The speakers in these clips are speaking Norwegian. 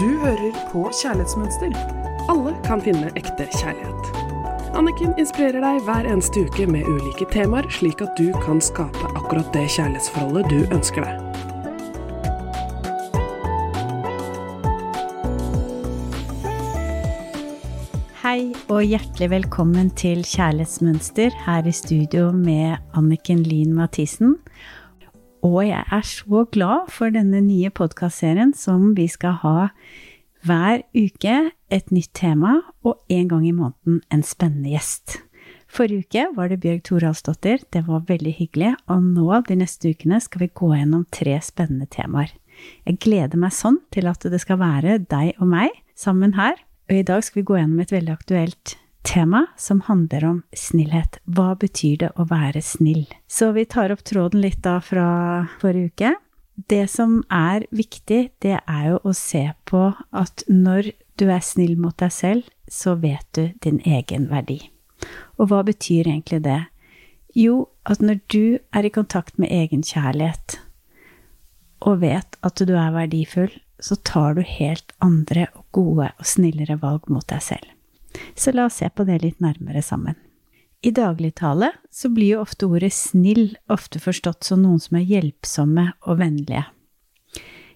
Du hører på Kjærlighetsmønster. Alle kan finne ekte kjærlighet. Anniken inspirerer deg hver eneste uke med ulike temaer, slik at du kan skape akkurat det kjærlighetsforholdet du ønsker deg. Hei og hjertelig velkommen til Kjærlighetsmønster her i studio med Anniken Lien Mathisen. Og jeg er så glad for denne nye podkastserien som vi skal ha hver uke et nytt tema og en gang i måneden en spennende gjest. Forrige uke var det Bjørg Toralsdottir. Det var veldig hyggelig. Og nå de neste ukene skal vi gå gjennom tre spennende temaer. Jeg gleder meg sånn til at det skal være deg og meg sammen her. Og i dag skal vi gå gjennom et veldig aktuelt tema som handler om snillhet. Hva betyr det å være snill? Så vi tar opp tråden litt da fra forrige uke. Det som er viktig, det er jo å se på at når du er snill mot deg selv, så vet du din egen verdi. Og hva betyr egentlig det? Jo, at når du er i kontakt med egen kjærlighet og vet at du er verdifull, så tar du helt andre og gode og snillere valg mot deg selv. Så la oss se på det litt nærmere sammen. I dagligtale så blir jo ofte ordet snill ofte forstått som noen som er hjelpsomme og vennlige.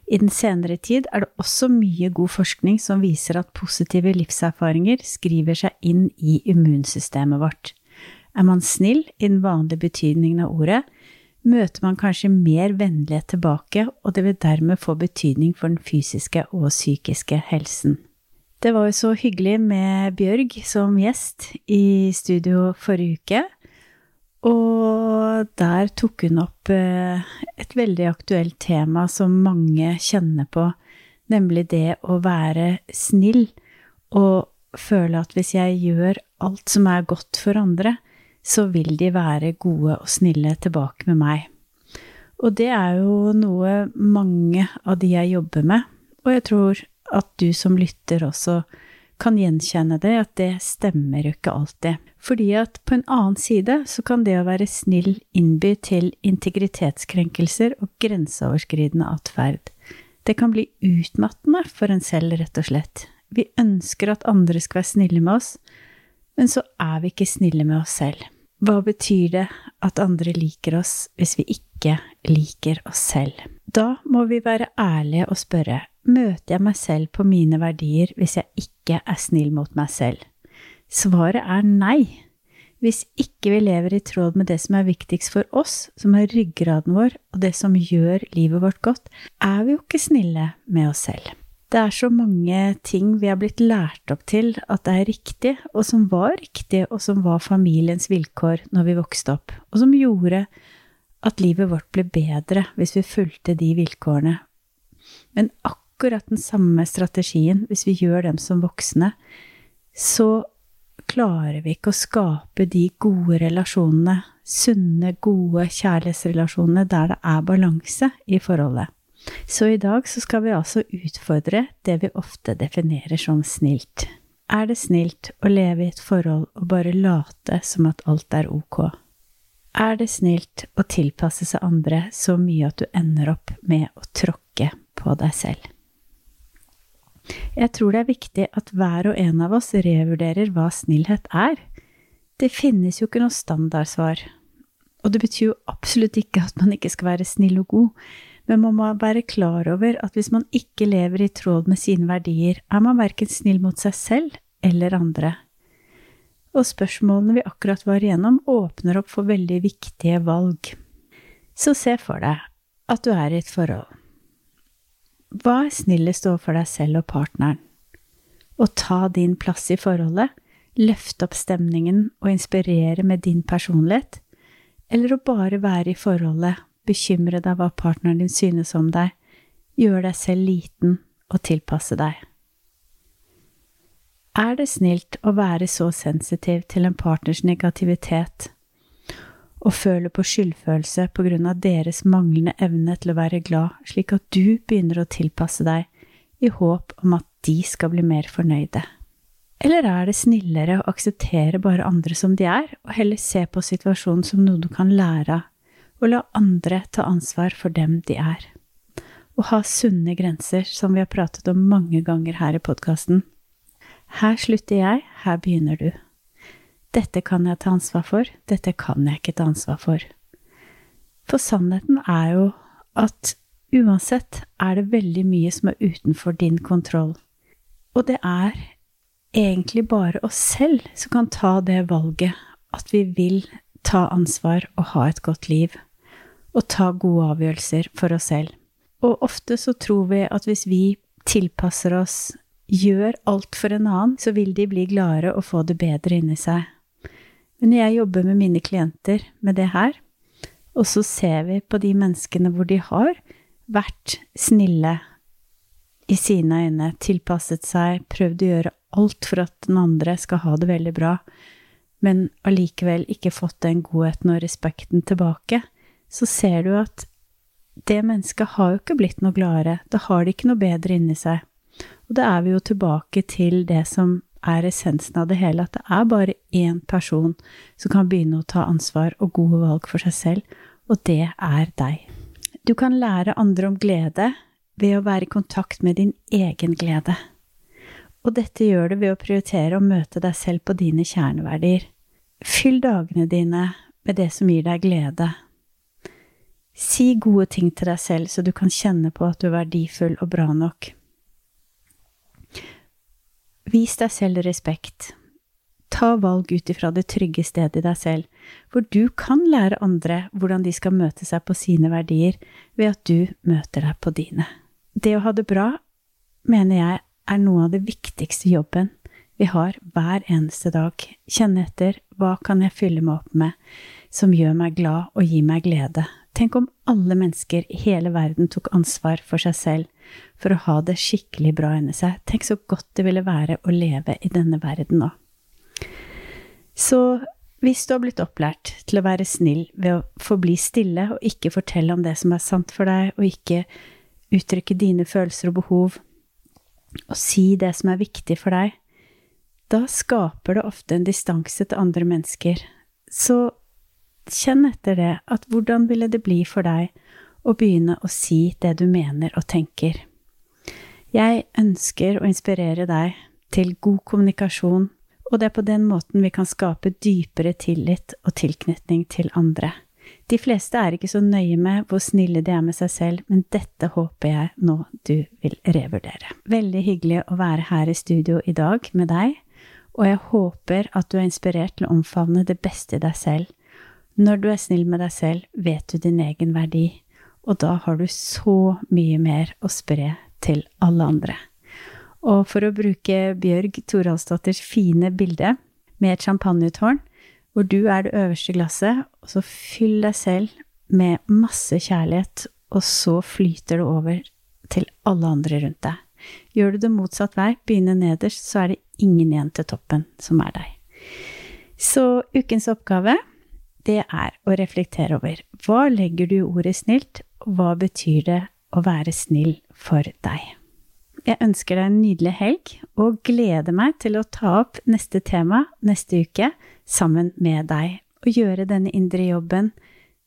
I den senere tid er det også mye god forskning som viser at positive livserfaringer skriver seg inn i immunsystemet vårt. Er man snill i den vanlige betydningen av ordet, møter man kanskje mer vennlighet tilbake, og det vil dermed få betydning for den fysiske og psykiske helsen. Det var jo så hyggelig med Bjørg som gjest i studio forrige uke. Og der tok hun opp eh, et veldig aktuelt tema som mange kjenner på, nemlig det å være snill og føle at hvis jeg gjør alt som er godt for andre, så vil de være gode og snille tilbake med meg. Og det er jo noe mange av de jeg jobber med, og jeg tror at du som lytter også kan gjenkjenne det, at det stemmer jo ikke alltid. Fordi at på en annen side så kan det å være snill innby til integritetskrenkelser og grenseoverskridende atferd. Det kan bli utmattende for en selv, rett og slett. Vi ønsker at andre skal være snille med oss, men så er vi ikke snille med oss selv. Hva betyr det at andre liker oss hvis vi ikke liker oss selv? Da må vi være ærlige og spørre møter jeg meg selv på mine verdier hvis jeg ikke er snill mot meg selv? Svaret er nei. Hvis ikke vi lever i tråd med det som er viktigst for oss, som er ryggraden vår og det som gjør livet vårt godt, er vi jo ikke snille med oss selv. Det er så mange ting vi har blitt lært opp til at det er riktig, og som var riktig, og som var familiens vilkår når vi vokste opp, og som gjorde at livet vårt ble bedre hvis vi fulgte de vilkårene. Men akkurat den samme strategien hvis vi gjør dem som voksne, så klarer vi ikke å skape de gode relasjonene, sunne, gode kjærlighetsrelasjonene der det er balanse i forholdet. Så i dag så skal vi altså utfordre det vi ofte definerer som snilt. Er det snilt å leve i et forhold og bare late som at alt er ok? Er det snilt å tilpasse seg andre så mye at du ender opp med å tråkke på deg selv? Jeg tror det er viktig at hver og en av oss revurderer hva snillhet er. Det finnes jo ikke noe standardsvar. Og det betyr jo absolutt ikke at man ikke skal være snill og god, men man må være klar over at hvis man ikke lever i tråd med sine verdier, er man verken snill mot seg selv eller andre. Og spørsmålene vi akkurat var igjennom, åpner opp for veldig viktige valg. Så se for deg at du er i et forhold. Hva er snillest overfor deg selv og partneren? Å ta din plass i forholdet, løfte opp stemningen og inspirere med din personlighet, eller å bare være i forholdet, bekymre deg hva partneren din synes om deg, gjøre deg selv liten og tilpasse deg? Er det snilt å være så sensitiv til en partners negativitet og føle på skyldfølelse på grunn av deres manglende evne til å være glad, slik at du begynner å tilpasse deg i håp om at de skal bli mer fornøyde? Eller er det snillere å akseptere bare andre som de er, og heller se på situasjonen som noe du kan lære av, og la andre ta ansvar for dem de er? og ha sunne grenser, som vi har pratet om mange ganger her i podkasten. Her slutter jeg, her begynner du. Dette kan jeg ta ansvar for, dette kan jeg ikke ta ansvar for. For sannheten er jo at uansett er det veldig mye som er utenfor din kontroll. Og det er egentlig bare oss selv som kan ta det valget at vi vil ta ansvar og ha et godt liv, og ta gode avgjørelser for oss selv. Og ofte så tror vi at hvis vi tilpasser oss, gjør alt for en annen, så vil de bli gladere og få det bedre inni seg. Men jeg jobber med mine klienter med det her, og så ser vi på de menneskene hvor de har vært snille i sine øyne, tilpasset seg, prøvd å gjøre alt for at den andre skal ha det veldig bra, men allikevel ikke fått den godheten og respekten tilbake, så ser du at det mennesket har jo ikke blitt noe gladere, da har de ikke noe bedre inni seg. Og da er vi jo tilbake til det som er essensen av det hele, at det er bare én person som kan begynne å ta ansvar og gode valg for seg selv, og det er deg. Du kan lære andre om glede ved å være i kontakt med din egen glede. Og dette gjør du ved å prioritere å møte deg selv på dine kjerneverdier. Fyll dagene dine med det som gir deg glede. Si gode ting til deg selv, så du kan kjenne på at du er verdifull og bra nok. Vis deg selv respekt. Ta valg ut ifra det trygge stedet i deg selv, hvor du kan lære andre hvordan de skal møte seg på sine verdier, ved at du møter deg på dine. Det å ha det bra, mener jeg, er noe av det viktigste jobben vi har hver eneste dag. Kjenne etter hva kan jeg fylle meg opp med som gjør meg glad og gir meg glede. Tenk om alle mennesker i hele verden tok ansvar for seg selv for å ha det skikkelig bra inni seg. Tenk så godt det ville være å leve i denne verden nå. Så hvis du har blitt opplært til å være snill ved å forbli stille og ikke fortelle om det som er sant for deg, og ikke uttrykke dine følelser og behov, og si det som er viktig for deg, da skaper det ofte en distanse til andre mennesker. Så kjenn etter det, at hvordan ville det bli for deg å begynne å si det du mener og tenker? Jeg ønsker å inspirere deg til god kommunikasjon, og det er på den måten vi kan skape dypere tillit og tilknytning til andre. De fleste er ikke så nøye med hvor snille de er med seg selv, men dette håper jeg nå du vil revurdere. Veldig hyggelig å være her i studio i dag med deg og jeg håper at du er inspirert til å omfavne det beste i deg selv. Når du er snill med deg selv, vet du din egen verdi, og da har du så mye mer å spre til alle andre. Og for å bruke Bjørg Toralsdatters fine bilde med et champagnetårn, hvor du er det øverste glasset, og så fyll deg selv med masse kjærlighet, og så flyter det over til alle andre rundt deg. Gjør du det motsatt vei, begynne nederst, så er det ingen igjen til toppen som er deg. Så ukens oppgave, det er å reflektere over hva legger du i ordet snilt, og hva betyr det å være snill for deg? Jeg ønsker deg en nydelig helg, og gleder meg til å ta opp neste tema neste uke sammen med deg, og gjøre denne indre jobben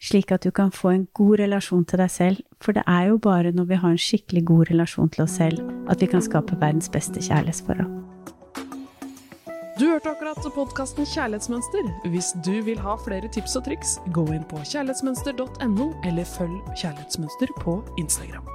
slik at du kan få en god relasjon til deg selv, for det er jo bare når vi har en skikkelig god relasjon til oss selv, at vi kan skape verdens beste kjærlighetsforhold. Du hørte akkurat podkasten Kjærlighetsmønster. Hvis du vil ha flere tips og triks, gå inn på kjærlighetsmønster.no, eller følg Kjærlighetsmønster på Instagram.